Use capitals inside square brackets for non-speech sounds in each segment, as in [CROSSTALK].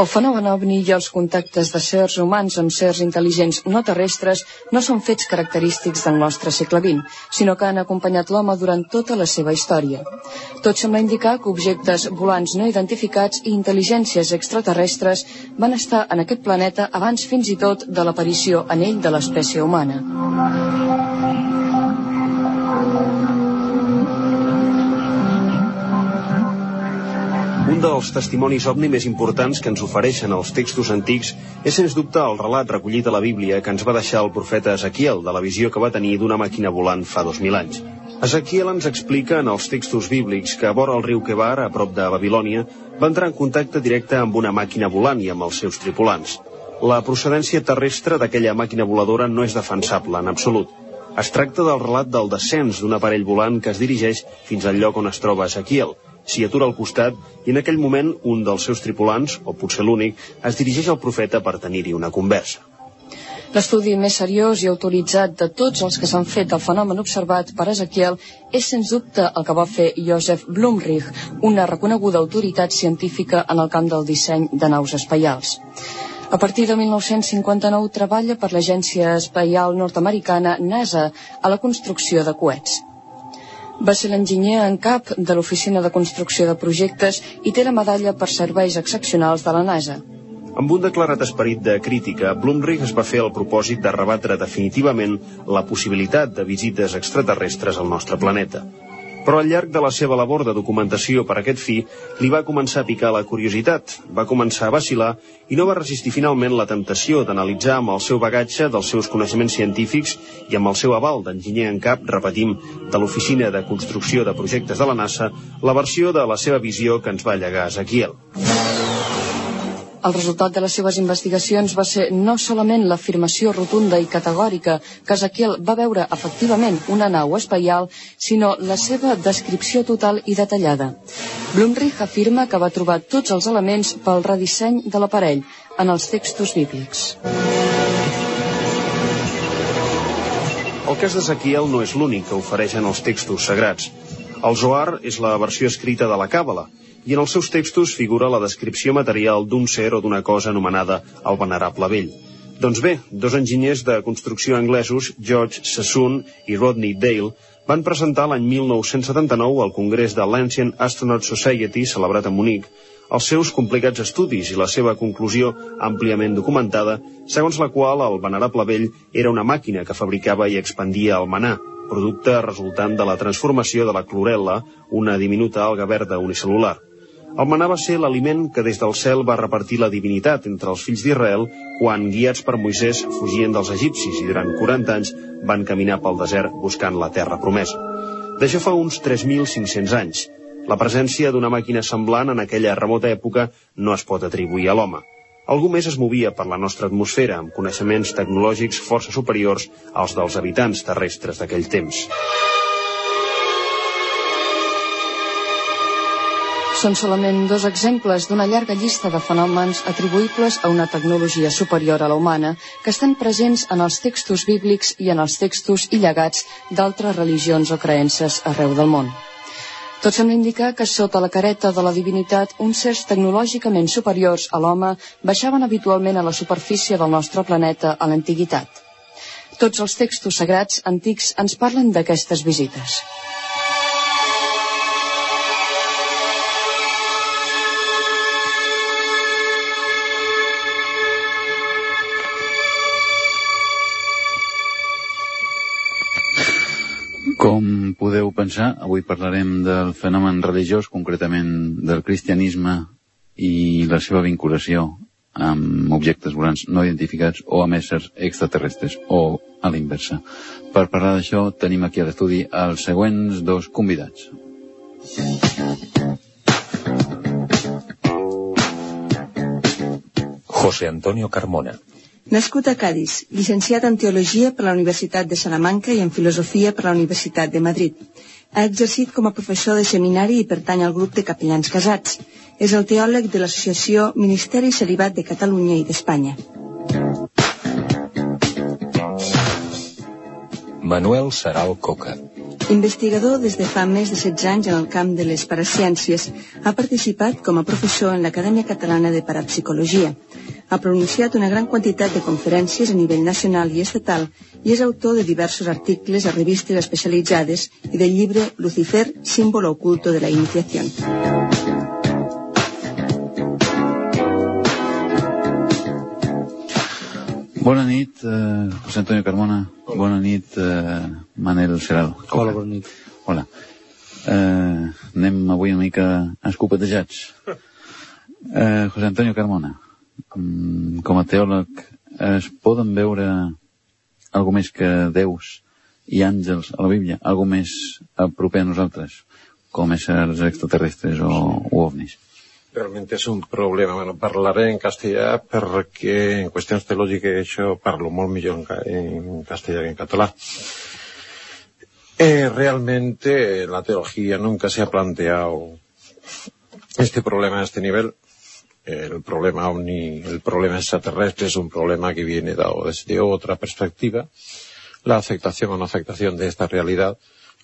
El fenomen ovni i els contactes de sers humans amb sers intel·ligents no terrestres no són fets característics del nostre segle XX, sinó que han acompanyat l'home durant tota la seva història. Tot sembla indicar que objectes volants no identificats i intel·ligències extraterrestres van estar en aquest planeta abans fins i tot de l'aparició en ell de l'espècie humana. Dels testimonis ovni més importants que ens ofereixen els textos antics és sens dubte el relat recollit a la Bíblia que ens va deixar el profeta Ezequiel de la visió que va tenir d'una màquina volant fa dos mil anys. Ezequiel ens explica en els textos bíblics que a vora el riu Quebar, a prop de Babilònia, va entrar en contacte directe amb una màquina volant i amb els seus tripulants. La procedència terrestre d'aquella màquina voladora no és defensable en absolut. Es tracta del relat del descens d'un aparell volant que es dirigeix fins al lloc on es troba Ezequiel, s'hi atura al costat i en aquell moment un dels seus tripulants, o potser l'únic, es dirigeix al profeta per tenir-hi una conversa. L'estudi més seriós i autoritzat de tots els que s'han fet del fenomen observat per Ezequiel és sens dubte el que va fer Joseph Blumrich, una reconeguda autoritat científica en el camp del disseny de naus espaials. A partir de 1959 treballa per l'Agència Espaial Nord-Americana NASA a la construcció de coets. Va ser l'enginyer en cap de l'Oficina de Construcció de Projectes i té la medalla per serveis excepcionals de la NASA. Amb un declarat esperit de crítica, Blumrich es va fer el propòsit de rebatre definitivament la possibilitat de visites extraterrestres al nostre planeta però al llarg de la seva labor de documentació per aquest fi li va començar a picar la curiositat, va començar a vacilar i no va resistir finalment la temptació d'analitzar amb el seu bagatge dels seus coneixements científics i amb el seu aval d'enginyer en cap, repetim, de l'Oficina de Construcció de Projectes de la NASA, la versió de la seva visió que ens va llegar Ezequiel. El resultat de les seves investigacions va ser no solament l'afirmació rotunda i categòrica que Ezequiel va veure efectivament una nau espaial, sinó la seva descripció total i detallada. Blumrich afirma que va trobar tots els elements pel redisseny de l'aparell en els textos bíblics. El cas d'Ezequiel no és l'únic que ofereixen els textos sagrats. El Zohar és la versió escrita de la Càbala, i en els seus textos figura la descripció material d'un ser o d'una cosa anomenada el Venerable Vell. Doncs bé, dos enginyers de construcció anglesos, George Sassoon i Rodney Dale, van presentar l'any 1979 al Congrés de l'Ancient Astronaut Society, celebrat a Munic, els seus complicats estudis i la seva conclusió àmpliament documentada, segons la qual el venerable vell era una màquina que fabricava i expandia el manà, producte resultant de la transformació de la clorel·la, una diminuta alga verda unicel·lular. El manà va ser l'aliment que des del cel va repartir la divinitat entre els fills d'Israel quan, guiats per Moisès, fugien dels egipcis i durant 40 anys van caminar pel desert buscant la terra promesa. D'això fa uns 3.500 anys. La presència d'una màquina semblant en aquella remota època no es pot atribuir a l'home. Algú més es movia per la nostra atmosfera amb coneixements tecnològics força superiors als dels habitants terrestres d'aquell temps. Són solament dos exemples d'una llarga llista de fenòmens atribuïbles a una tecnologia superior a la humana que estan presents en els textos bíblics i en els textos i llegats d'altres religions o creences arreu del món. Tot sembla indicar que sota la careta de la divinitat uns sers tecnològicament superiors a l'home baixaven habitualment a la superfície del nostre planeta a l'antiguitat. Tots els textos sagrats antics ens parlen d'aquestes visites. Com podeu pensar, avui parlarem del fenomen religiós, concretament del cristianisme i la seva vinculació amb objectes volants no identificats o amb éssers extraterrestres o a l'inversa. Per parlar d'això tenim aquí a l'estudi els següents dos convidats. José Antonio Carmona, Nascut a Cádiz, llicenciat en Teologia per la Universitat de Salamanca i en Filosofia per la Universitat de Madrid. Ha exercit com a professor de seminari i pertany al grup de capellans casats. És el teòleg de l'Associació Ministeri Celibat de Catalunya i d'Espanya. Manuel Saral Coca. Investigador des de fa més de 16 anys en el camp de les paraciències, ha participat com a professor en l'Acadèmia Catalana de Parapsicologia. Ha pronunciat una gran quantitat de conferències a nivell nacional i estatal i és autor de diversos articles a revistes especialitzades i del llibre Lucifer, símbolo oculto de la iniciación. Bona nit, eh, José Antonio Carmona. Bona nit, eh, Manel Seral. Hola, bona nit. Hola. Eh, anem avui una mica escopetejats. [LAUGHS] Eh, José Antonio Carmona, com a teòleg, es poden veure algo més que déus i àngels a la Bíblia? Algo més proper a nosaltres, com éssers extraterrestres o, o ovnis? Realmente és un problema. Bueno, parlaré en castellà perquè en qüestions teològiques això parlo molt millor en, en castellà que en català. Eh, realmente la teología nunca se ha planteado este problema a este nivel. El problema el problema extraterrestre es un problema que viene dado desde otra perspectiva. La aceptación o no aceptación de esta realidad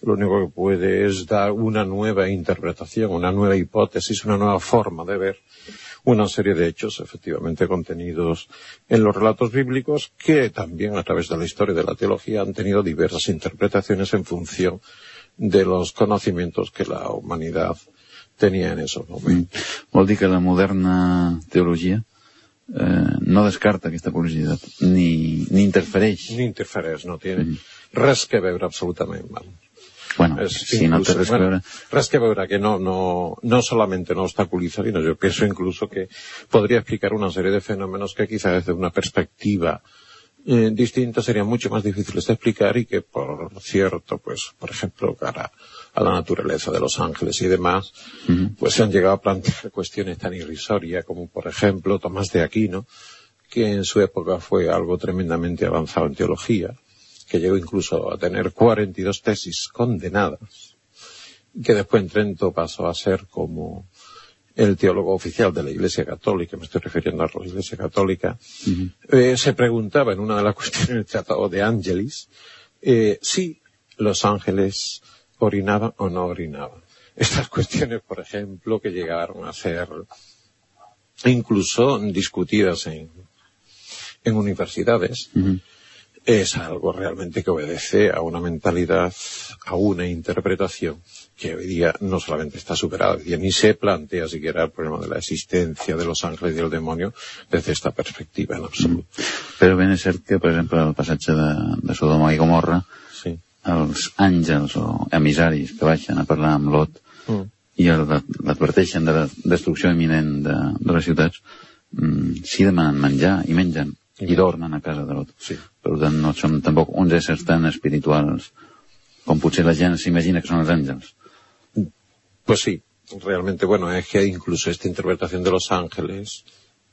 lo único que puede es dar una nueva interpretación, una nueva hipótesis, una nueva forma de ver una serie de hechos efectivamente contenidos en los relatos bíblicos que también a través de la historia de la teología han tenido diversas interpretaciones en función de los conocimientos que la humanidad tenía en esos momentos. Mm. Vol dir que la moderna teologia eh, no descarta aquesta publicitat, ni, ni interfereix. Ni interfereix, no tiene mm. res que veure absolutament mal. Bueno, es, si no te res bueno, que veure... Res que veure, que no, no, no solamente no obstaculiza, sino yo pienso incluso que podría explicar una serie de fenómenos que quizá desde una perspectiva eh, distinta serían mucho más difíciles de explicar y que, por cierto, pues, por ejemplo, cara a la naturaleza de los ángeles y demás, uh -huh. pues se han llegado a plantear cuestiones tan irrisorias como, por ejemplo, Tomás de Aquino, que en su época fue algo tremendamente avanzado en teología, que llegó incluso a tener 42 tesis condenadas, que después en Trento pasó a ser como el teólogo oficial de la Iglesia Católica, me estoy refiriendo a la Iglesia Católica, uh -huh. eh, se preguntaba en una de las [LAUGHS] cuestiones del Tratado de Ángelis eh, si los ángeles orinaban o no orinaban. [LAUGHS] Estas cuestiones, por ejemplo, que llegaron a ser incluso discutidas en, en universidades, uh -huh es algo realmente que obedece a una mentalidad, a una interpretación que hoy día no solamente está superada, hoy día ni se plantea siquiera el problema de la existencia de los ángeles y el demonio desde esta perspectiva en absoluto. Mm. Però ben és cert que, per exemple, el passatge de, de Sodoma i Gomorra, sí. els àngels o emissaris que baixen a parlar amb Lot mm. i l'adverteixen de la destrucció imminent de, de les ciutats, mm, sí demanen menjar i mengen i dormen a casa de Lot. Sí. Per tant, no som tampoc uns éssers tan espirituals com potser la gent s'imagina que són els àngels. Pues sí, realmente, bueno, es que incluso esta interpretación de los ángeles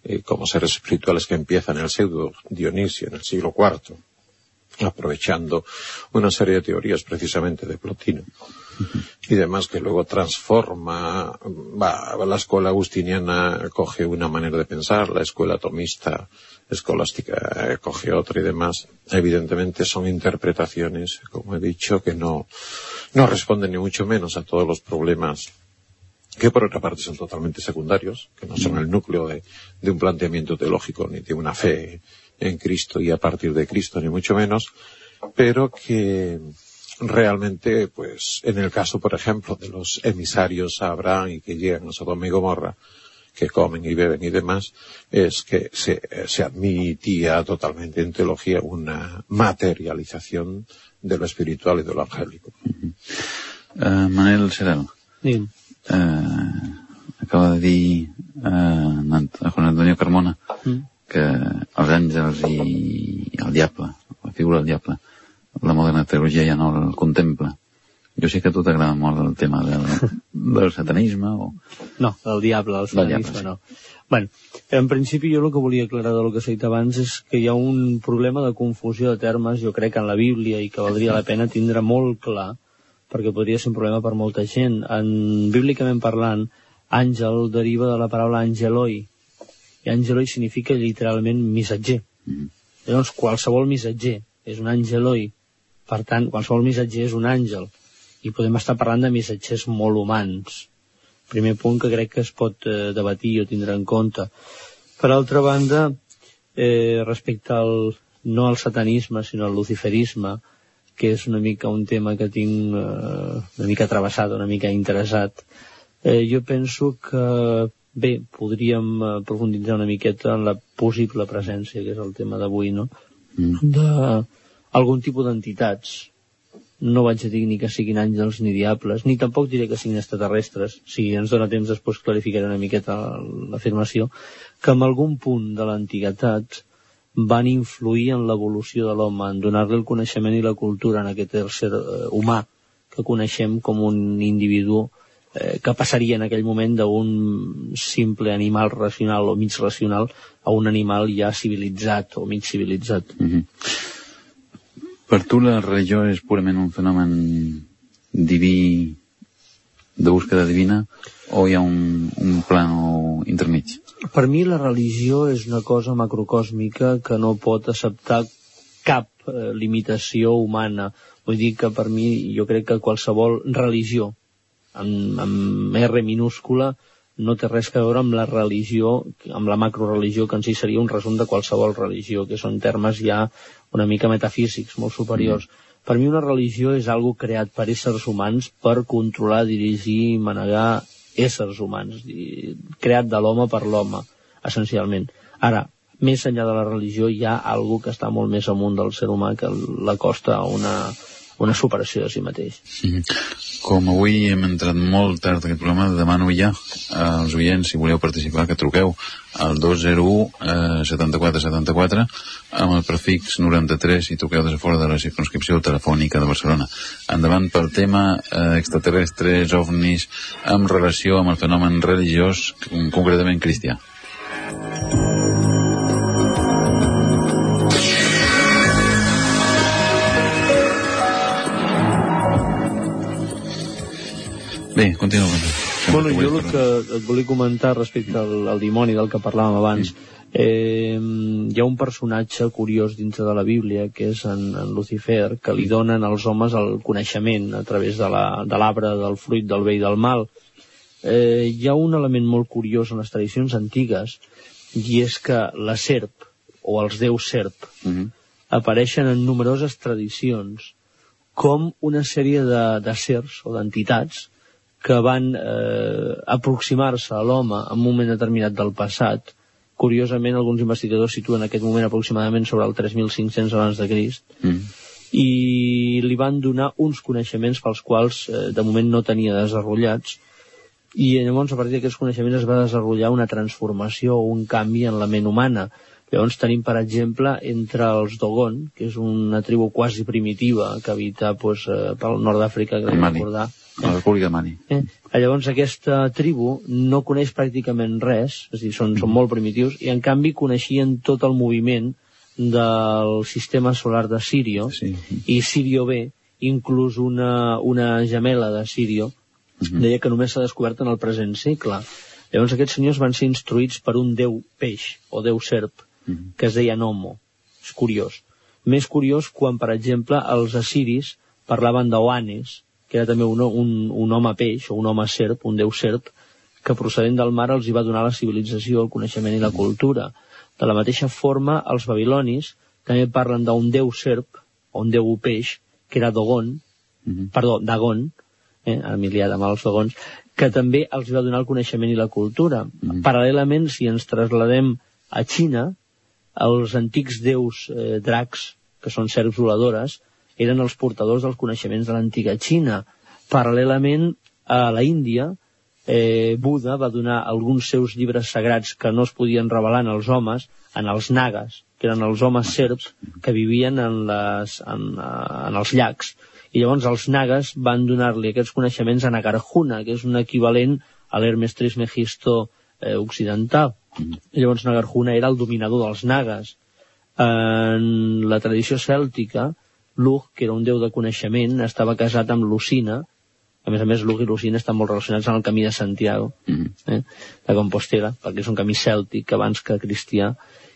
eh, como seres espirituales que empiezan en el pseudo Dionisio en el siglo IV, aprovechando una serie de teorías precisamente de Plotino y demás que luego transforma va, la escuela agustiniana coge una manera de pensar la escuela tomista escolástica coge otra y demás. Evidentemente son interpretaciones como he dicho que no no responden ni mucho menos a todos los problemas que por otra parte son totalmente secundarios, que no son el núcleo de, de un planteamiento teológico ni de una fe en Cristo y a partir de Cristo, ni mucho menos, pero que realmente, pues, en el caso, por ejemplo, de los emisarios a Abraham y que llegan a Sodoma y Gomorra, que comen y beben y demás, es que se, se admitía totalmente en teología una materialización de lo espiritual y de lo angélico. Uh, Manel. Sí. Uh, acaba de dir uh, Juan Antonio Carmona Mm. que els àngels i el diable, la figura del diable, la moderna teologia ja no el contempla. Jo sé que a tu t'agrada molt el tema del, del satanisme o... No, del diable, el Del diable, satanisme sí. no. Bueno, en principi jo el que volia aclarar del que s'ha dit abans és que hi ha un problema de confusió de termes, jo crec, en la Bíblia i que valdria la pena tindre molt clar, perquè podria ser un problema per molta gent. En, bíblicament parlant, àngel deriva de la paraula angeloi, i angeloi significa literalment missatger. Mhm. Llavors, qualsevol missatger és un angeloi, per tant, qualsevol missatger és un àngel. i podem estar parlant de missatgers molt humans. Primer punt que crec que es pot eh, debatir o tindre en compte. Per altra banda, eh, respecte al, no al satanisme, sinó al luciferisme, que és una mica un tema que tinc eh, una mica travessat, una mica interessat, eh, jo penso que bé, podríem eh, profunditzar una miqueta en la possible presència, que és el tema d'avui, no? Mm. D'algun tipus d'entitats no vaig a dir ni que siguin àngels ni diables, ni tampoc diré que siguin extraterrestres, si ens dona temps després clarificaré una miqueta l'afirmació, que en algun punt de l'antiguitat van influir en l'evolució de l'home, en donar-li el coneixement i la cultura en aquest ser eh, humà que coneixem com un individu eh, que passaria en aquell moment d'un simple animal racional o mig racional a un animal ja civilitzat o mig civilitzat. Mm -hmm. Per tu la religió és purament un fenomen diví de búsqueda divina o hi ha un, un plan intermig? Per mi la religió és una cosa macrocòsmica que no pot acceptar cap eh, limitació humana. Vull dir que per mi jo crec que qualsevol religió amb, amb R minúscula no té res a veure amb la religió, amb la macroreligió, que en si seria un resum de qualsevol religió, que són termes ja una mica metafísics, molt superiors. Mm. Per mi una religió és algo creat per éssers humans per controlar, dirigir i manegar éssers humans, i creat de l'home per l'home, essencialment. Ara, més enllà de la religió hi ha algo que està molt més amunt del ser humà que l'acosta a una, una superació de si mateix. Com avui hem entrat molt tard aquest programa, demano ja als oients, si voleu participar, que truqueu al 201 eh, 74 74 amb el prefix 93 i truqueu des de fora de la circunscripció telefònica de Barcelona. Endavant pel tema eh, extraterrestres, ovnis, amb relació amb el fenomen religiós, concretament cristià. Bé, continua. Bueno, jo el que et volia comentar respecte al, al dimoni del que parlàvem abans, sí. eh, hi ha un personatge curiós dintre de la Bíblia, que és en, en Lucifer, que li donen als homes el coneixement a través de l'arbre, la, de del fruit del bé i del mal. Eh, hi ha un element molt curiós en les tradicions antigues, i és que la serp, o els déus serp, uh mhm. -huh. apareixen en numeroses tradicions com una sèrie de, de sers o d'entitats que van eh, aproximar-se a l'home en un moment determinat del passat. Curiosament, alguns investigadors situen aquest moment aproximadament sobre el 3.500 abans de Crist, mm. i li van donar uns coneixements pels quals eh, de moment no tenia desenvolupats, i llavors a partir d'aquests coneixements es va desenvolupar una transformació o un canvi en la ment humana. Llavors tenim, per exemple, entre els Dogon, que és una tribu quasi primitiva que habita eh, pel nord d'Àfrica, que recordar, a la República de Mani. Eh? Llavors aquesta tribu no coneix pràcticament res, és a dir, són, mm. són molt primitius, i en canvi coneixien tot el moviment del sistema solar de Sirio, sí. i Sirio B, inclús una, una gemela de Sirio, mm -hmm. deia que només s'ha descobert en el present segle. Llavors aquests senyors van ser instruïts per un déu peix, o déu serp, mm -hmm. que es deia Nomo. És curiós. Més curiós quan, per exemple, els assiris parlaven d'Oanes, que era també un, un, un home peix o un home serp, un déu serp, que procedent del mar els hi va donar la civilització, el coneixement i la cultura. De la mateixa forma, els babilonis també parlen d'un déu serp, o un déu peix, que era Dogon, mm -hmm. perdó, Dagon, eh, emiliat amb els Dogons, que també els va donar el coneixement i la cultura. Mm -hmm. Paral·lelament, si ens trasladem a Xina, els antics déus eh, dracs, que són serps voladores, eren els portadors dels coneixements de l'antiga Xina. Paral·lelament a la Índia, eh, Buda va donar alguns seus llibres sagrats que no es podien revelar als homes, en els nagas, que eren els homes serps que vivien en, les, en, eh, en els llacs. I llavors els nagas van donar-li aquests coneixements a Nagarjuna, que és un equivalent a l'Hermes Trismegisto eh, occidental. I llavors Nagarjuna era el dominador dels nagas. En la tradició cèltica, Lug, que era un déu de coneixement, estava casat amb Lucina, a més a més Lug i Lucina estan molt relacionats amb el camí de Santiago, mm -hmm. eh, de Compostela, perquè és un camí cèltic abans que cristià,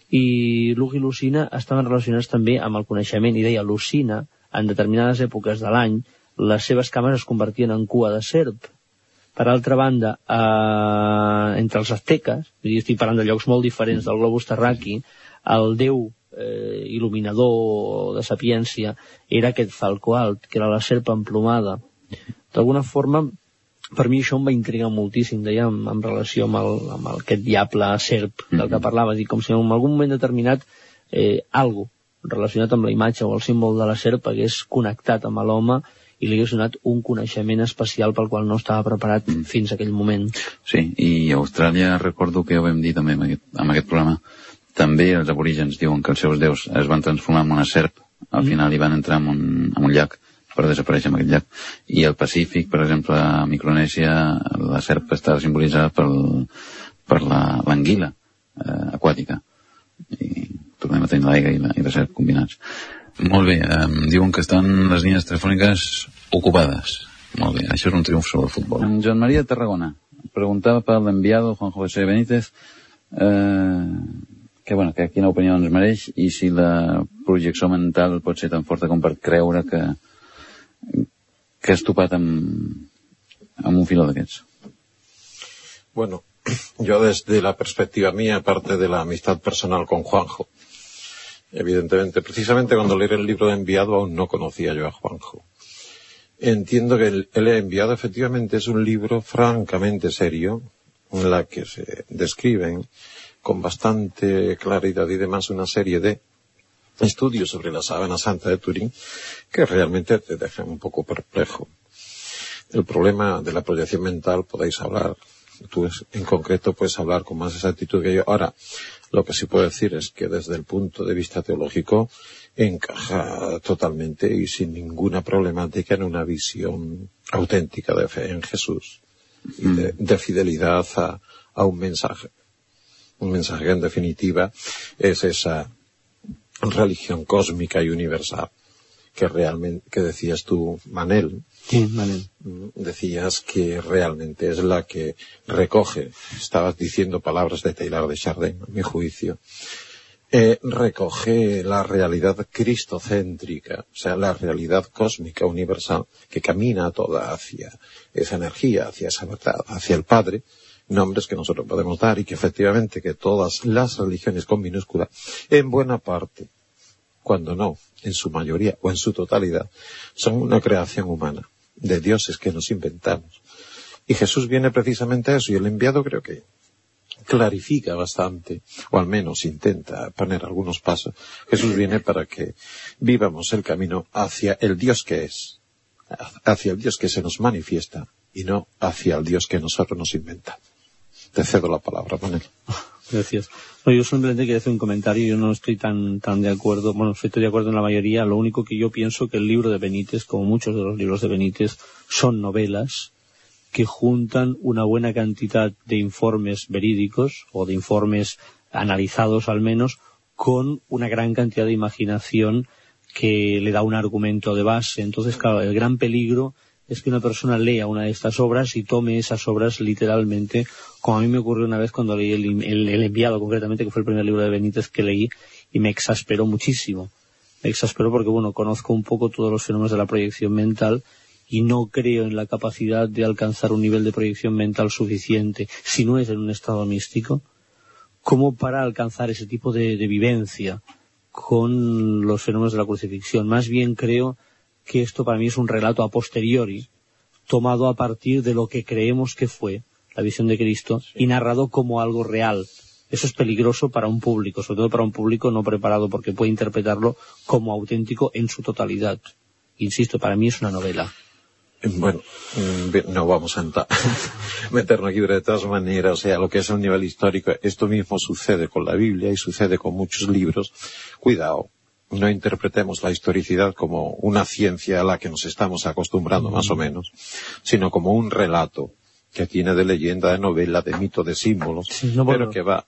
i Lug i Lucina estaven relacionats també amb el coneixement, i deia Lucina, en determinades èpoques de l'any, les seves cames es convertien en cua de serp. Per altra banda, eh, entre els azteques, estic parlant de llocs molt diferents del globus terraqui, el déu eh, il·luminador de sapiència era aquest falcó alt, que era la serpa emplomada. D'alguna forma, per mi això em va intrigar moltíssim, dèiem, en relació amb, el, amb el, aquest diable serp del que parlava, dir, com si en algun moment determinat eh, algo relacionat amb la imatge o el símbol de la serp hagués connectat amb l'home i li hagués donat un coneixement especial pel qual no estava preparat mm. fins a aquell moment. Sí, i a Austràlia recordo que ho vam dir també amb aquest, amb aquest programa, també els aborígens diuen que els seus déus es van transformar en una serp, al mm. final hi van entrar en un, en un llac per desaparèixer en aquest llac. I al Pacífic, per exemple, a Micronèsia, la serp està simbolitzada pel, per l'anguila eh, aquàtica. I tornem a tenir l'aigua i, la, i la serp combinats. Molt bé, em diuen que estan les línies telefòniques ocupades. Molt bé, això és un triomf sobre el futbol. En Joan Maria Tarragona preguntava per l'enviado Juan José Benítez eh, que, bueno, que quina opinió ens mereix i si la projecció mental pot ser tan forta com per creure que, que has topat amb, amb un filó d'aquests. Bueno, [CLEARS THROAT] yo desde la perspectiva mía, aparte de la amistad personal con Juanjo, evidentemente. Precisamente cuando leí el libro de enviado aún no conocía yo a Juanjo. Entiendo que el, el enviado efectivamente es un libro francamente serio, en la que se describen con bastante claridad y demás una serie de estudios sobre la sábana santa de Turín que realmente te dejan un poco perplejo. El problema de la proyección mental podéis hablar, tú en concreto puedes hablar con más exactitud que yo. Ahora, lo que sí puedo decir es que desde el punto de vista teológico encaja totalmente y sin ninguna problemática en una visión auténtica de fe en Jesús y de, mm. de fidelidad a, a un mensaje. Un mensaje en definitiva es esa religión cósmica y universal que realmente, que decías tú, Manel, Sí, vale. Mm, decías que realmente es la que recoge, estabas diciendo palabras de Taylor de Chardin, a mi juicio, eh, recoge la realidad cristocéntrica, o sea, la realidad cósmica universal que camina toda hacia esa energía, hacia esa verdad, hacia el Padre, nombres que nosotros podemos dar y que efectivamente que todas las religiones con minúscula, en buena parte, cuando no, en su mayoría o en su totalidad, son una creación humana de dioses que nos inventamos. Y Jesús viene precisamente a eso, y el enviado creo que clarifica bastante, o al menos intenta poner algunos pasos. Jesús viene para que vivamos el camino hacia el Dios que es, hacia el Dios que se nos manifiesta, y no hacia el Dios que nosotros nos inventamos. Te cedo la palabra, Manuel. [LAUGHS] Gracias. No, yo simplemente quería hacer un comentario. Yo no estoy tan, tan de acuerdo. Bueno, estoy de acuerdo en la mayoría. Lo único que yo pienso que el libro de Benítez, como muchos de los libros de Benítez, son novelas que juntan una buena cantidad de informes verídicos o de informes analizados al menos con una gran cantidad de imaginación que le da un argumento de base. Entonces, claro, el gran peligro es que una persona lea una de estas obras y tome esas obras literalmente, como a mí me ocurrió una vez cuando leí el, enviado concretamente, que fue el primer libro de Benítez que leí, y me exasperó muchísimo. Me exasperó porque, bueno, conozco un poco todos los fenómenos de la proyección mental y no creo en la capacidad de alcanzar un nivel de proyección mental suficiente, si no es en un estado místico, como para alcanzar ese tipo de vivencia con los fenómenos de la crucifixión. Más bien creo que esto para mí es un relato a posteriori, tomado a partir de lo que creemos que fue la visión de Cristo y narrado como algo real. Eso es peligroso para un público, sobre todo para un público no preparado porque puede interpretarlo como auténtico en su totalidad. Insisto, para mí es una novela. Bueno, mm, no vamos a [LAUGHS] meternos aquí, pero de todas maneras, o sea, lo que es a un nivel histórico, esto mismo sucede con la Biblia y sucede con muchos libros. Cuidado, no interpretemos la historicidad como una ciencia a la que nos estamos acostumbrando más o menos, sino como un relato que tiene de leyenda, de novela, de mito, de símbolos, Sí, no, pero que va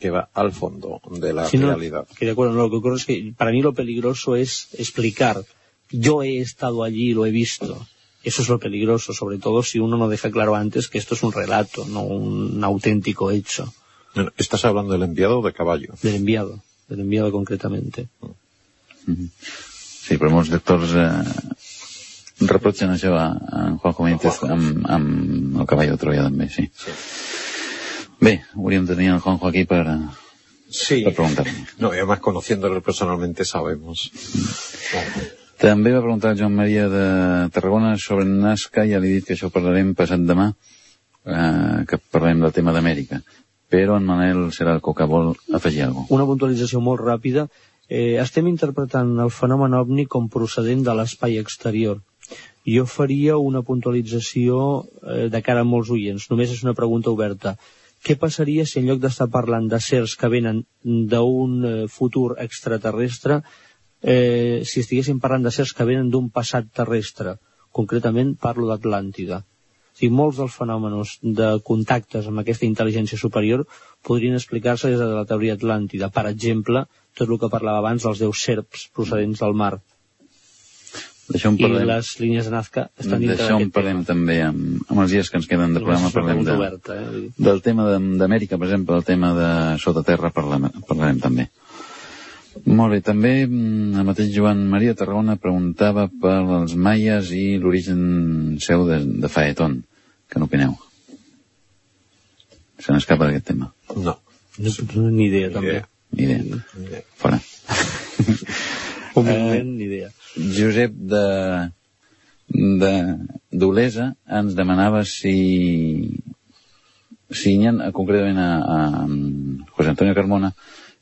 que va al fondo de la Sí, no, realidad. que de acuerdo, no, lo que ocurre es que para mí lo peligroso es explicar. Yo he estado allí, lo he visto. Eso es lo peligroso, sobre todo si uno no deja claro antes que esto es un relato, no un auténtico hecho Bueno, ¿Estás hablando del enviado o de caballo? del enviado, del enviado concretamente. Sí, però molts lectors eh, reprotxen això a, a en Juanjo Benítez amb, amb el cavall de Troia també, sí. Sí. Bé, hauríem de tenir el Juanjo aquí per, Sí. per preguntar-li. No, y además conociéndolo personalmente sabemos. També va preguntar Joan Maria de Tarragona sobre Nazca, ja li he dit que això parlarem passat demà, eh, que parlarem del tema d'Amèrica. Però en Manel serà el que vol afegir alguna cosa. Una puntualització molt ràpida. Eh, estem interpretant el fenomen ovni com procedent de l'espai exterior. Jo faria una puntualització eh, de cara a molts oients. Només és una pregunta oberta. Què passaria si en lloc d'estar parlant de sers que venen d'un eh, futur extraterrestre, eh, si estiguéssim parlant de sers que venen d'un passat terrestre? Concretament parlo d'Atlàntida. O sigui, molts dels fenòmenos de contactes amb aquesta intel·ligència superior podrien explicar-se des de la teoria atlàntida. Per exemple, tot el que parlava abans dels déus serps procedents del mar. D'això en I parlem, les línies de Nazca estan dintre d'això en d'aquest parlem també amb, amb els dies que ens queden de tema. programa. Parlem pregunta de, oberta, eh? Del tema de- d'Amèrica, per exemple, el tema de sota terra parlem, parlarem també. Molt bé, també mm, el mateix Joan Maria Tarragona preguntava per els maies i l'origen seu de, de Faetón. Que n'opineu? Se n'escapa d'aquest tema. No. No, no, ni idea, també. idea. Ni idea. Ni idea. Fora. [LAUGHS] Humilment, ni idea. Josep de de d'Olesa ens demanava si si hi ha, concretament a, a José Antonio Carmona,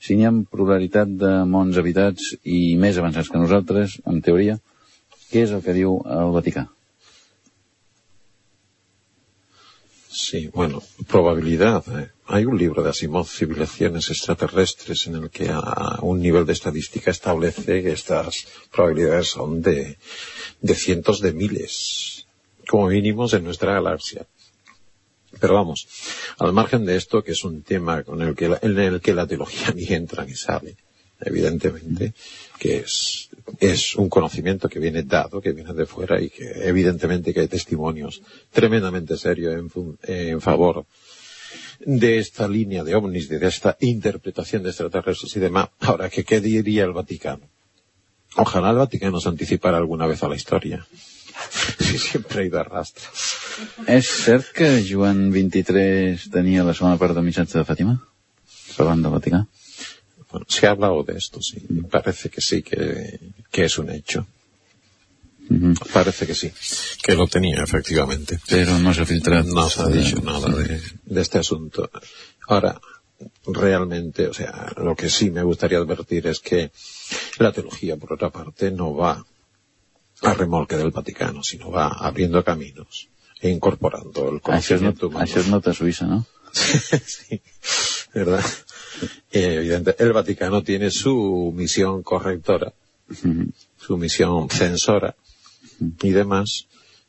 si hi ha pluralitat de mons habitats i més avançats que nosaltres, en teoria, què és el que diu el Vaticà? Sí, bueno, probabilidad. ¿eh? Hay un libro de Asimov, Civilizaciones extraterrestres, en el que a un nivel de estadística establece que estas probabilidades son de, de cientos de miles, como mínimos en nuestra galaxia. Pero vamos, al margen de esto, que es un tema con el que la, en el que la teología [LAUGHS] ni entra ni sale, evidentemente, que es, es un conocimiento que viene dado, que viene de fuera y que evidentemente que hay testimonios tremendamente serios en, en favor de esta línea de ovnis, de esta interpretación de extraterrestres y demás. Ahora, ¿qué, qué diría el Vaticano? Ojalá el Vaticano se anticipara alguna vez a la historia. [LAUGHS] Si siempre ha ido a rastro. És cert que Joan 23 tenia la segona part del missatge de Fàtima? Parlant del Vaticà? Bueno, se ha hablado de esto, sí. Me parece que sí, que, que es un hecho. Parece que sí. Que lo tenía, efectivamente. Però no s'ha filtrat. No se ha dicho nada de, de este asunto. Ahora, realmente, o sea, lo que sí me gustaría advertir es que la teología, por otra parte, no va a remolque del Vaticano, sino va abriendo caminos e incorporando el conocimiento humano. això es nota a Suïssa, no? [LAUGHS] sí, ¿verdad? Eh, evidente, el Vaticano tiene su misión correctora, su misión censora y demás,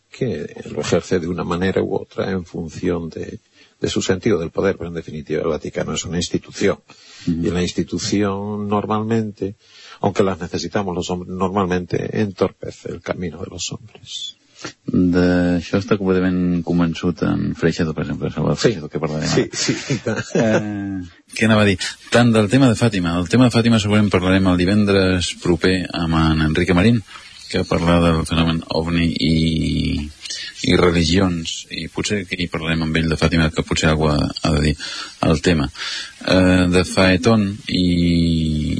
que lo ejerce de una manera u otra en función de, de su sentido del poder, pero en definitiva el Vaticano es una institución. Y la institución normalmente, aunque las necesitamos los hombres, normalmente entorpece el camino de los hombres. D'això està completament convençut en Freixedo, per exemple, sobre Freixedo que parlarem ara. sí. Eh, què anava a dir? Tant del tema de Fàtima. El tema de Fàtima segurament parlarem el divendres proper amb en Enrique Marín, que parla del fenomen ovni i, i religions, i potser que hi parlarem amb ell de Fàtima, que potser algú ha, de dir el tema. Eh, de Faeton i,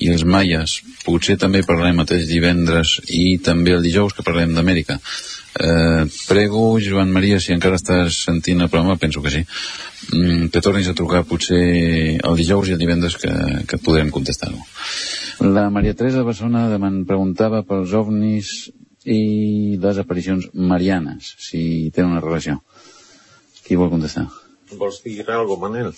i els maies, potser també parlarem mateix divendres i també el dijous que parlarem d'Amèrica. Eh, prego, Joan Maria, si encara estàs sentint el programa, penso que sí, mm, que tornis a trucar potser el dijous i el divendres que, que podrem contestar-ho. La Maria Teresa de Barcelona deman preguntava pels ovnis i les aparicions marianes, si tenen una relació. Qui vol contestar? ¿Vols dir algo, Manel?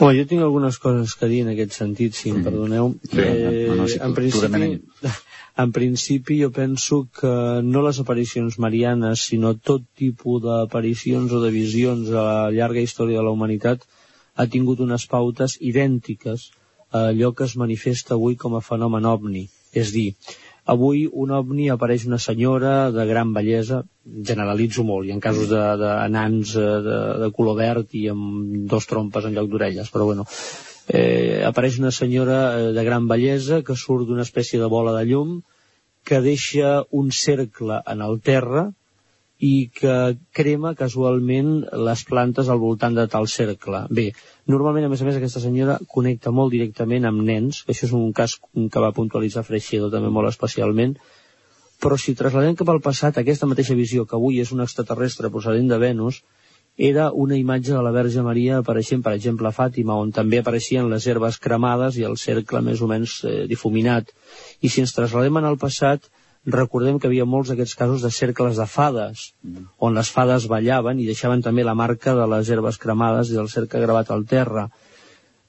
Home, jo tinc algunes coses que dir en aquest sentit, si em perdoneu. Sí, no, no, sí, en, tu- tu principi, [LAUGHS] en principi jo penso que no les aparicions marianes, sinó tot tipus d'aparicions o de visions a la llarga història de la humanitat ha tingut unes pautes idèntiques allò que es manifesta avui com a fenomen ovni. És dir, avui un ovni apareix una senyora de gran bellesa, generalitzo molt, i en casos de, de nans eh, de, de color verd i amb dos trompes en lloc d'orelles, però bueno, eh, apareix una senyora eh, de gran bellesa que surt d'una espècie de bola de llum que deixa un cercle en el terra i que crema casualment les plantes al voltant de tal cercle. Bé, normalment, a més a més, aquesta senyora connecta molt directament amb nens, això és un cas que va puntualitzar Freixedo també molt especialment, però si trasladem cap al passat aquesta mateixa visió, que avui és un extraterrestre procedent de Venus, era una imatge de la Verge Maria apareixent, per exemple, a Fàtima, on també apareixien les herbes cremades i el cercle més o menys eh, difuminat. I si ens trasladem en el passat, recordem que havia molts d'aquests casos de cercles de fades, mm. on les fades ballaven i deixaven també la marca de les herbes cremades i del cercle gravat al terra.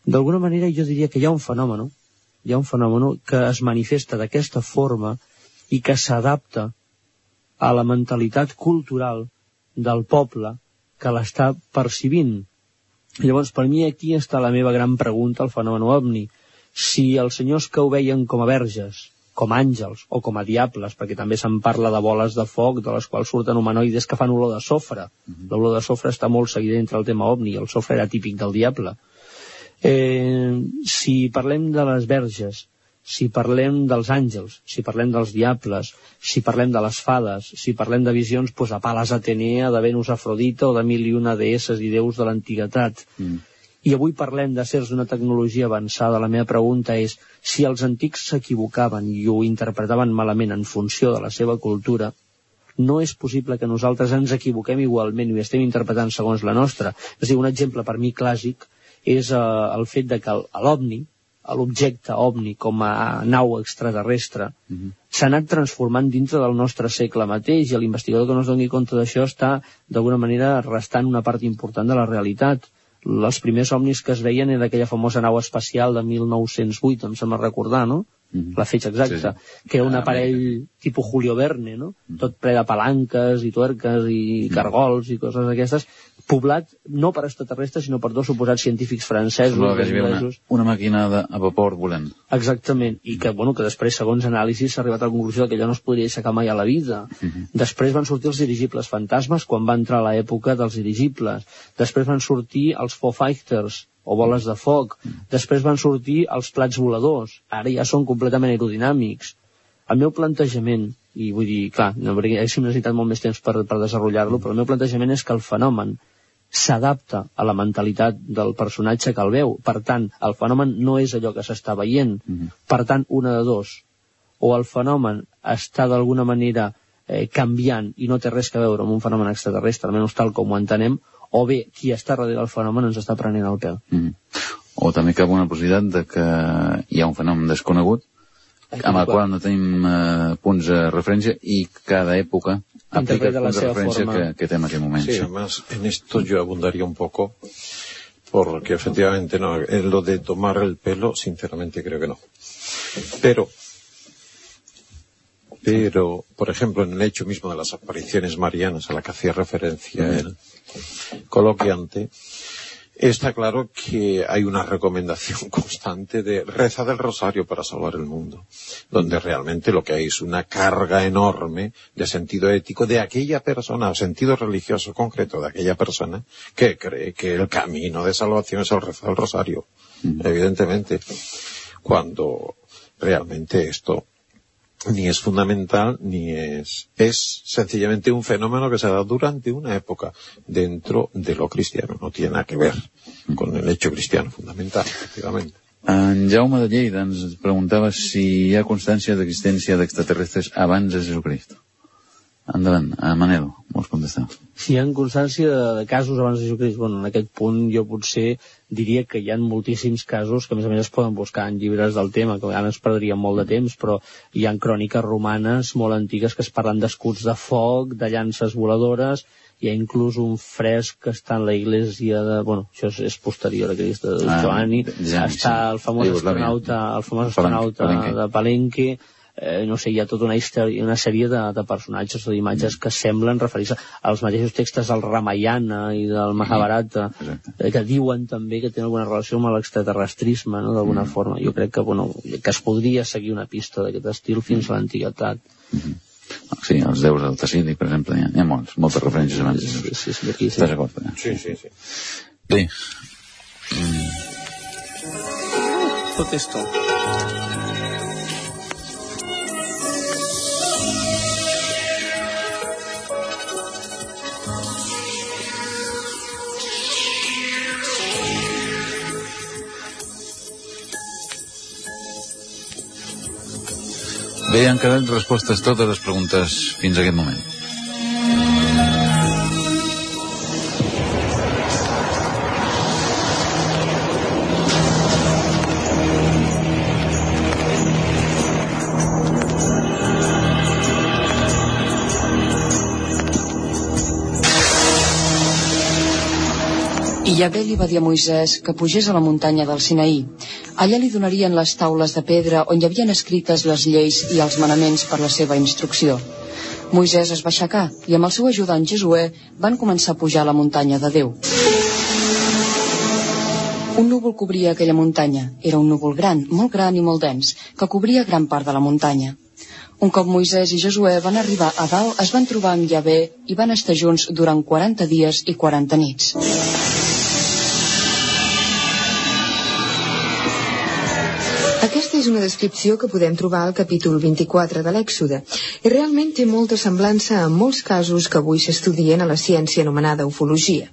D'alguna manera jo diria que hi ha un fenomen, hi ha un fenomen que es manifesta d'aquesta forma i que s'adapta a la mentalitat cultural del poble que l'està percibint. Llavors, per mi aquí està la meva gran pregunta al fenomen ovni. Si els senyors que ho veien com a verges com àngels o com a diables, perquè també se'n parla de boles de foc de les quals surten humanoides que fan olor de sofre. Uh -huh. L'olor de sofre està molt seguida entre el tema ovni, el sofre era típic del diable. Eh, si parlem de les verges, si parlem dels àngels, si parlem dels diables, si parlem de les fades, si parlem de visions pues, a Pales Atenea, de Venus Afrodita o de mil i una deesses i déus de l'antiguitat. Mm i avui parlem de certs d'una tecnologia avançada, la meva pregunta és si els antics s'equivocaven i ho interpretaven malament en funció de la seva cultura, no és possible que nosaltres ens equivoquem igualment i ho estem interpretant segons la nostra. És a dir, un exemple per mi clàssic és eh, el fet de que l'OVNI, l'objecte OVNI com a nau extraterrestre, uh mhm. -huh. s'ha anat transformant dintre del nostre segle mateix i l'investigador que no es doni compte d'això està, d'alguna manera, restant una part important de la realitat els primers somnis que es veien era aquella famosa nau espacial de 1908, em sembla recordar, no? Mm -hmm. la fetge exacta, sí. que era un ah, aparell tipus Julio Verne, no? Mm -hmm. tot ple de palanques i tuerques i mhm. cargols i coses d'aquestes, poblat no per extraterrestres, sinó per dos suposats científics francesos. hi una, una màquina de, a vapor volant. Exactament, i que, bueno, que després, segons anàlisis, s'ha arribat a la conclusió que allò no es podria aixecar mai a la vida. Uh mhm. -huh. Després van sortir els dirigibles fantasmes, quan va entrar l'època dels dirigibles. Després van sortir els Foo Fighters, o boles de foc. Uh. -huh. Després van sortir els plats voladors. Ara ja són completament aerodinàmics. El meu plantejament, i vull dir, clar, no, haguéssim necessitat molt més temps per, per desenvolupar-lo, però el meu plantejament és que el fenomen s'adapta a la mentalitat del personatge que el veu. Per tant, el fenomen no és allò que s'està veient. Mm -hmm. Per tant, una de dos. O el fenomen està d'alguna manera eh, canviant i no té res a veure amb un fenomen extraterrestre, almenys tal com ho entenem, o bé qui està darrere del fenomen ens està prenent el pèl. Mm -hmm. O també cap una possibilitat de que hi ha un fenomen desconegut amb el qual no tenim eh, punts de referència i cada època aplica la seva forma. Que, que té en aquell moment. Sí, sí, además en esto yo abundaría un poco porque efectivamente no, en lo de tomar el pelo, sinceramente creo que no. Pero, pero, por ejemplo, en el hecho mismo de las apariciones marianas a la que hacía referencia el coloquiante, está claro que hay una recomendación [LAUGHS] constante de reza del rosario para salvar el mundo, donde realmente lo que hay es una carga enorme de sentido ético de aquella persona, o sentido religioso concreto de aquella persona que cree que el camino de salvación es el rezo del rosario, evidentemente, cuando realmente esto ni es fundamental ni es es sencillamente un fenómeno que se da durante una época dentro de lo cristiano no tiene nada que ver con el hecho cristiano fundamental efectivamente En Jaume de Lleida ens preguntava si hi ha constància d'existència d'extraterrestres abans de Jesucrist. Endavant, a Manel, vols contestar? Si hi ha constància de, de casos abans de Jesucrist, bueno, en aquest punt jo potser diria que hi ha moltíssims casos que a més a més es poden buscar en llibres del tema, que ara ens perdríem molt de temps, però hi ha cròniques romanes molt antigues que es parlen d'escuts de foc, de llances voladores, hi ha inclús un fresc que està en la iglesia de... Bueno, això és, és posterior a Crist de ah, Joani, ja, està el famós astronauta, el famós astronauta Palenque. de Palenque, eh, no sé, hi ha tota una història, una sèrie de, de personatges o d'imatges que semblen referir-se als mateixos textos del Ramayana i del Mahabharata, eh, que diuen també que tenen alguna relació amb l'extraterrestrisme, no?, d'alguna mm. forma. Jo crec que, bueno, que es podria seguir una pista d'aquest estil fins a l'antiguitat. Mm -hmm. Sí, els déus del Tassili, per exemple, hi ha, hi ha molts, moltes referències abans. Sí, sí, sí, aquí, sí. Estàs d'acord? Sí, sí, sí. Bé. Mm. Tot esto Bé, han quedat respostes totes les preguntes fins a aquest moment. I Yahvé li va dir a Moisès que pugés a la muntanya del Sinaí. Allà li donarien les taules de pedra on hi havien escrites les lleis i els manaments per la seva instrucció. Moisès es va aixecar i amb el seu ajudant Josué van començar a pujar a la muntanya de Déu. Un núvol cobria aquella muntanya. Era un núvol gran, molt gran i molt dens, que cobria gran part de la muntanya. Un cop Moisès i Josué van arribar a dalt, es van trobar amb Yahvé i van estar junts durant 40 dies i 40 nits. Descripció que podem trobar al capítol 24 de l'Èxode i realment té molta semblança amb molts casos que avui s'estudien a la ciència anomenada ufologia.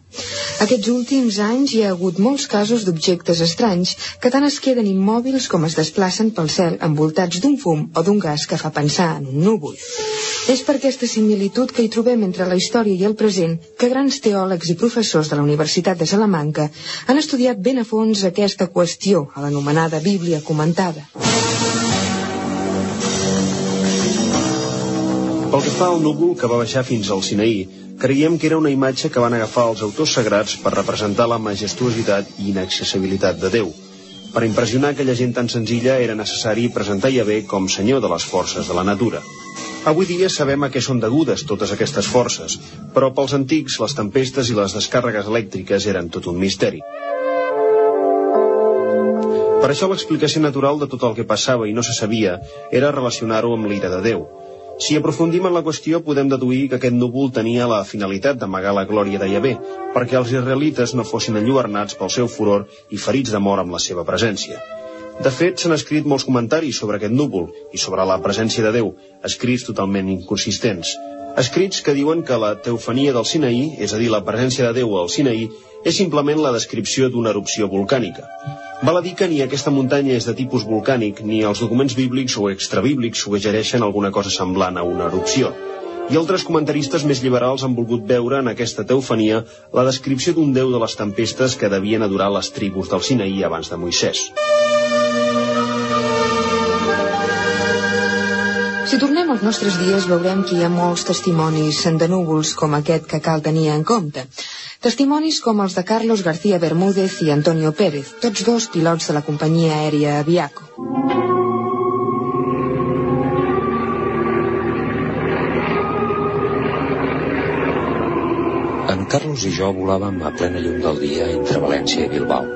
Aquests últims anys hi ha hagut molts casos d'objectes estranys que tant es queden immòbils com es desplacen pel cel envoltats d'un fum o d'un gas que fa pensar en un núvol. És per aquesta similitud que hi trobem entre la història i el present que grans teòlegs i professors de la Universitat de Salamanca han estudiat ben a fons aquesta qüestió a l'anomenada Bíblia comentada. Pel que fa al núvol que va baixar fins al Sinaí, creiem que era una imatge que van agafar els autors sagrats per representar la majestuositat i inaccessibilitat de Déu. Per impressionar aquella gent tan senzilla era necessari presentar Yahvé com senyor de les forces de la natura. Avui dia sabem a què són degudes totes aquestes forces, però pels antics les tempestes i les descàrregues elèctriques eren tot un misteri. Per això l'explicació natural de tot el que passava i no se sabia era relacionar-ho amb l'ira de Déu. Si aprofundim en la qüestió, podem deduir que aquest núvol tenia la finalitat d'amagar la glòria de Yahvé, perquè els israelites no fossin enlluernats pel seu furor i ferits de mort amb la seva presència. De fet, s'han escrit molts comentaris sobre aquest núvol i sobre la presència de Déu, escrits totalment inconsistents. Escrits que diuen que la teofania del Sinaí, és a dir, la presència de Déu al Sinaí, és simplement la descripció d'una erupció volcànica. Val a dir que ni aquesta muntanya és de tipus volcànic, ni els documents bíblics o extrabíblics suggereixen alguna cosa semblant a una erupció. I altres comentaristes més liberals han volgut veure en aquesta teofania la descripció d'un déu de les tempestes que devien adorar les tribus del Sinaí abans de Moisès. Tornem als nostres dies veurem que hi ha molts testimonis de núvols com aquest que cal tenir en compte. Testimonis com els de Carlos García Bermúdez i Antonio Pérez, tots dos pilots de la companyia aèria Aviaco. En Carlos i jo volàvem a plena llum del dia entre València i Bilbao.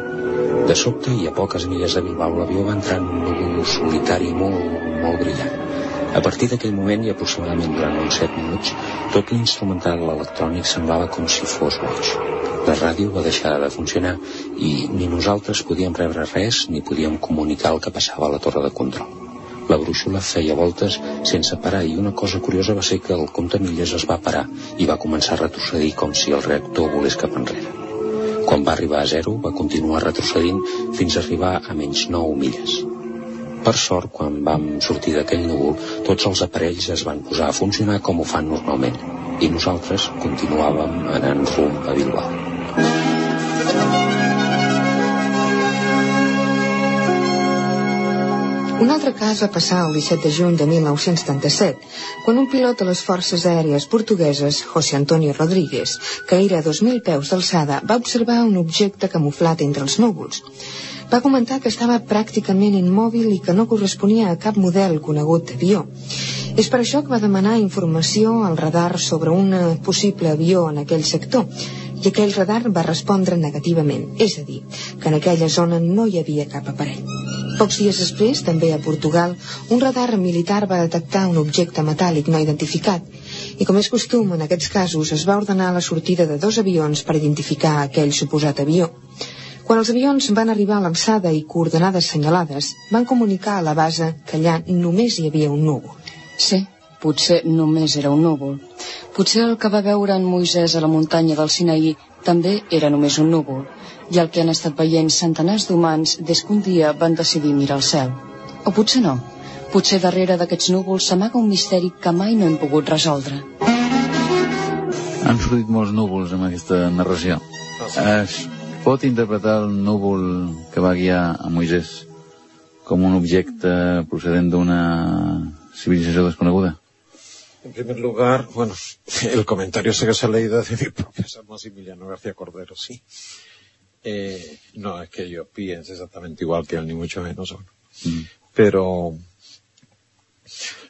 De sobte i a poques milles de Bilbao l'avió va entrar en un núvol solitari molt, molt brillant. A partir d'aquell moment i aproximadament durant uns 7 minuts, tot l'instrumental electrònic semblava com si fos boig. La ràdio va deixar de funcionar i ni nosaltres podíem rebre res ni podíem comunicar el que passava a la torre de control. La brúixola feia voltes sense parar i una cosa curiosa va ser que el compte milles es va parar i va començar a retrocedir com si el reactor volés cap enrere. Quan va arribar a zero, va continuar retrocedint fins a arribar a menys 9 milles. Per sort, quan vam sortir d'aquell núvol, tots els aparells es van posar a funcionar com ho fan normalment, i nosaltres continuàvem anant rumb a Bilbao. Un altre cas va passar el 17 de juny de 1977, quan un pilot de les forces aèries portugueses, José Antonio Rodríguez, que era a 2.000 peus d'alçada, va observar un objecte camuflat entre els núvols. Va comentar que estava pràcticament immòbil i que no corresponia a cap model conegut d'avió. És per això que va demanar informació al radar sobre un possible avió en aquell sector, i aquell radar va respondre negativament, és a dir, que en aquella zona no hi havia cap aparell. Pocs dies després, també a Portugal, un radar militar va detectar un objecte metàl·lic no identificat i com és costum en aquests casos es va ordenar la sortida de dos avions per identificar aquell suposat avió. Quan els avions van arribar a l'alçada i coordenades senyalades, van comunicar a la base que allà només hi havia un núvol. Sí, potser només era un núvol. Potser el que va veure en Moisès a la muntanya del Sinaí també era només un núvol, i el que han estat veient centenars d'humans des que un dia van decidir mirar al cel. O potser no. Potser darrere d'aquests núvols s'amaga un misteri que mai no hem pogut resoldre. Han sortit molts núvols amb aquesta narració. Es pot interpretar el núvol que va guiar a Moisès com un objecte procedent d'una civilizació desconeguda? En primer lugar, bueno, [LAUGHS] el comentario sé que se ha leído de mi profesor Maximiliano García Cordero, sí. Eh, no es que yo piense exactamente igual que él, ni mucho menos. Mm. Pero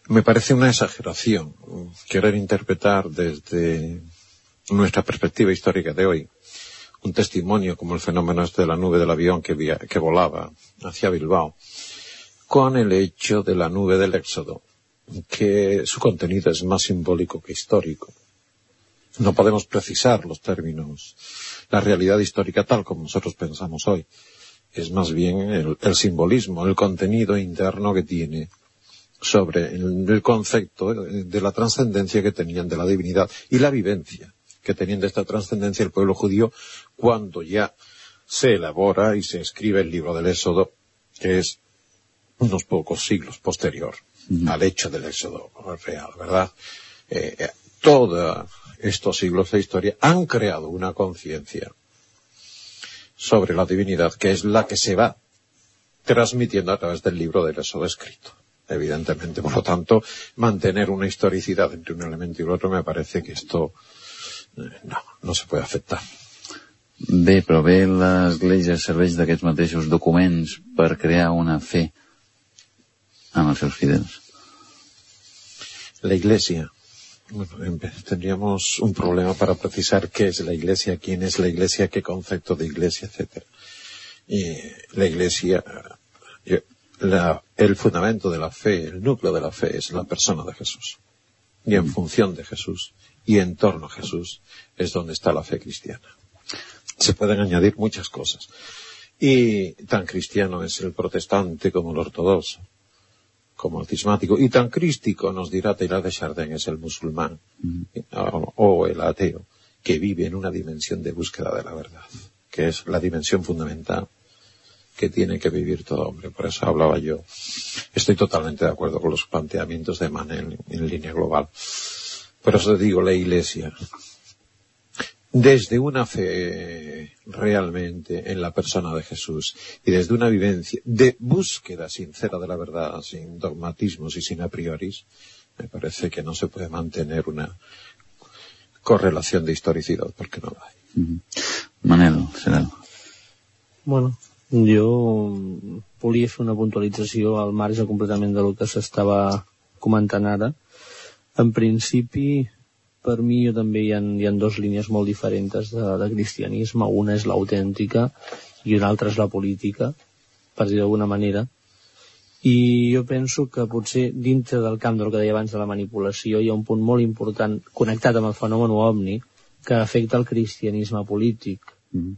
me parece una exageración querer interpretar desde nuestra perspectiva histórica de hoy un testimonio como el fenómeno este de la nube del avión que, volaba hacia Bilbao con el hecho de la nube del éxodo que su contenido es más simbólico que histórico. No podemos precisar los términos. La realidad histórica tal como nosotros pensamos hoy es más bien el, el simbolismo, el contenido interno que tiene sobre el, el concepto de la trascendencia que tenían de la divinidad y la vivencia que tenían de esta trascendencia el pueblo judío cuando ya se elabora y se escribe el libro del Éxodo, que es unos pocos siglos posterior al hecho del éxodo real, ¿verdad? Eh, eh, todos estos siglos de historia han creado una conciencia sobre la divinidad que es la que se va transmitiendo a través del libro del éxodo escrito. Evidentemente, por lo tanto, mantener una historicidad entre un elemento y el otro me parece que esto no, no se puede aceptar. Bé, però bé l'Església serveix d'aquests mateixos documents per crear una fe amb els seus fidels. La Iglesia. Bueno, tendríamos un problema para precisar qué es la Iglesia, quién es la Iglesia, qué concepto de Iglesia, etcétera. Y la Iglesia, la, el fundamento de la fe, el núcleo de la fe es la persona de Jesús. Y en función de Jesús y en torno a Jesús es donde está la fe cristiana. Se pueden añadir muchas cosas. Y tan cristiano es el protestante como el ortodoxo como el cismático, y tan crístico, nos dirá Taylor de Chardin, es el musulmán, mm. o, o el ateo, que vive en una dimensión de búsqueda de la verdad, que es la dimensión fundamental que tiene que vivir todo hombre. Por eso hablaba yo. Estoy totalmente de acuerdo con los planteamientos de Manel en línea global. Por eso digo la Iglesia desde una fe realmente en la persona de Jesús y desde una vivencia de búsqueda sincera de la verdad, sin dogmatismos y sin a prioris, me parece que no se puede mantener una correlación de historicidad porque no la hay. Manel, serà. Bueno, jo volia fer una puntualització al marge completament de lo que s'estava comentant ara. En principi, per mi jo també hi ha, hi ha dues línies molt diferents de, de cristianisme. Una és l'autèntica i una altra és la política, per dir d'alguna manera. I jo penso que potser dintre del camp del que deia abans de la manipulació hi ha un punt molt important connectat amb el fenomen ovni que afecta el cristianisme polític. Mm -hmm.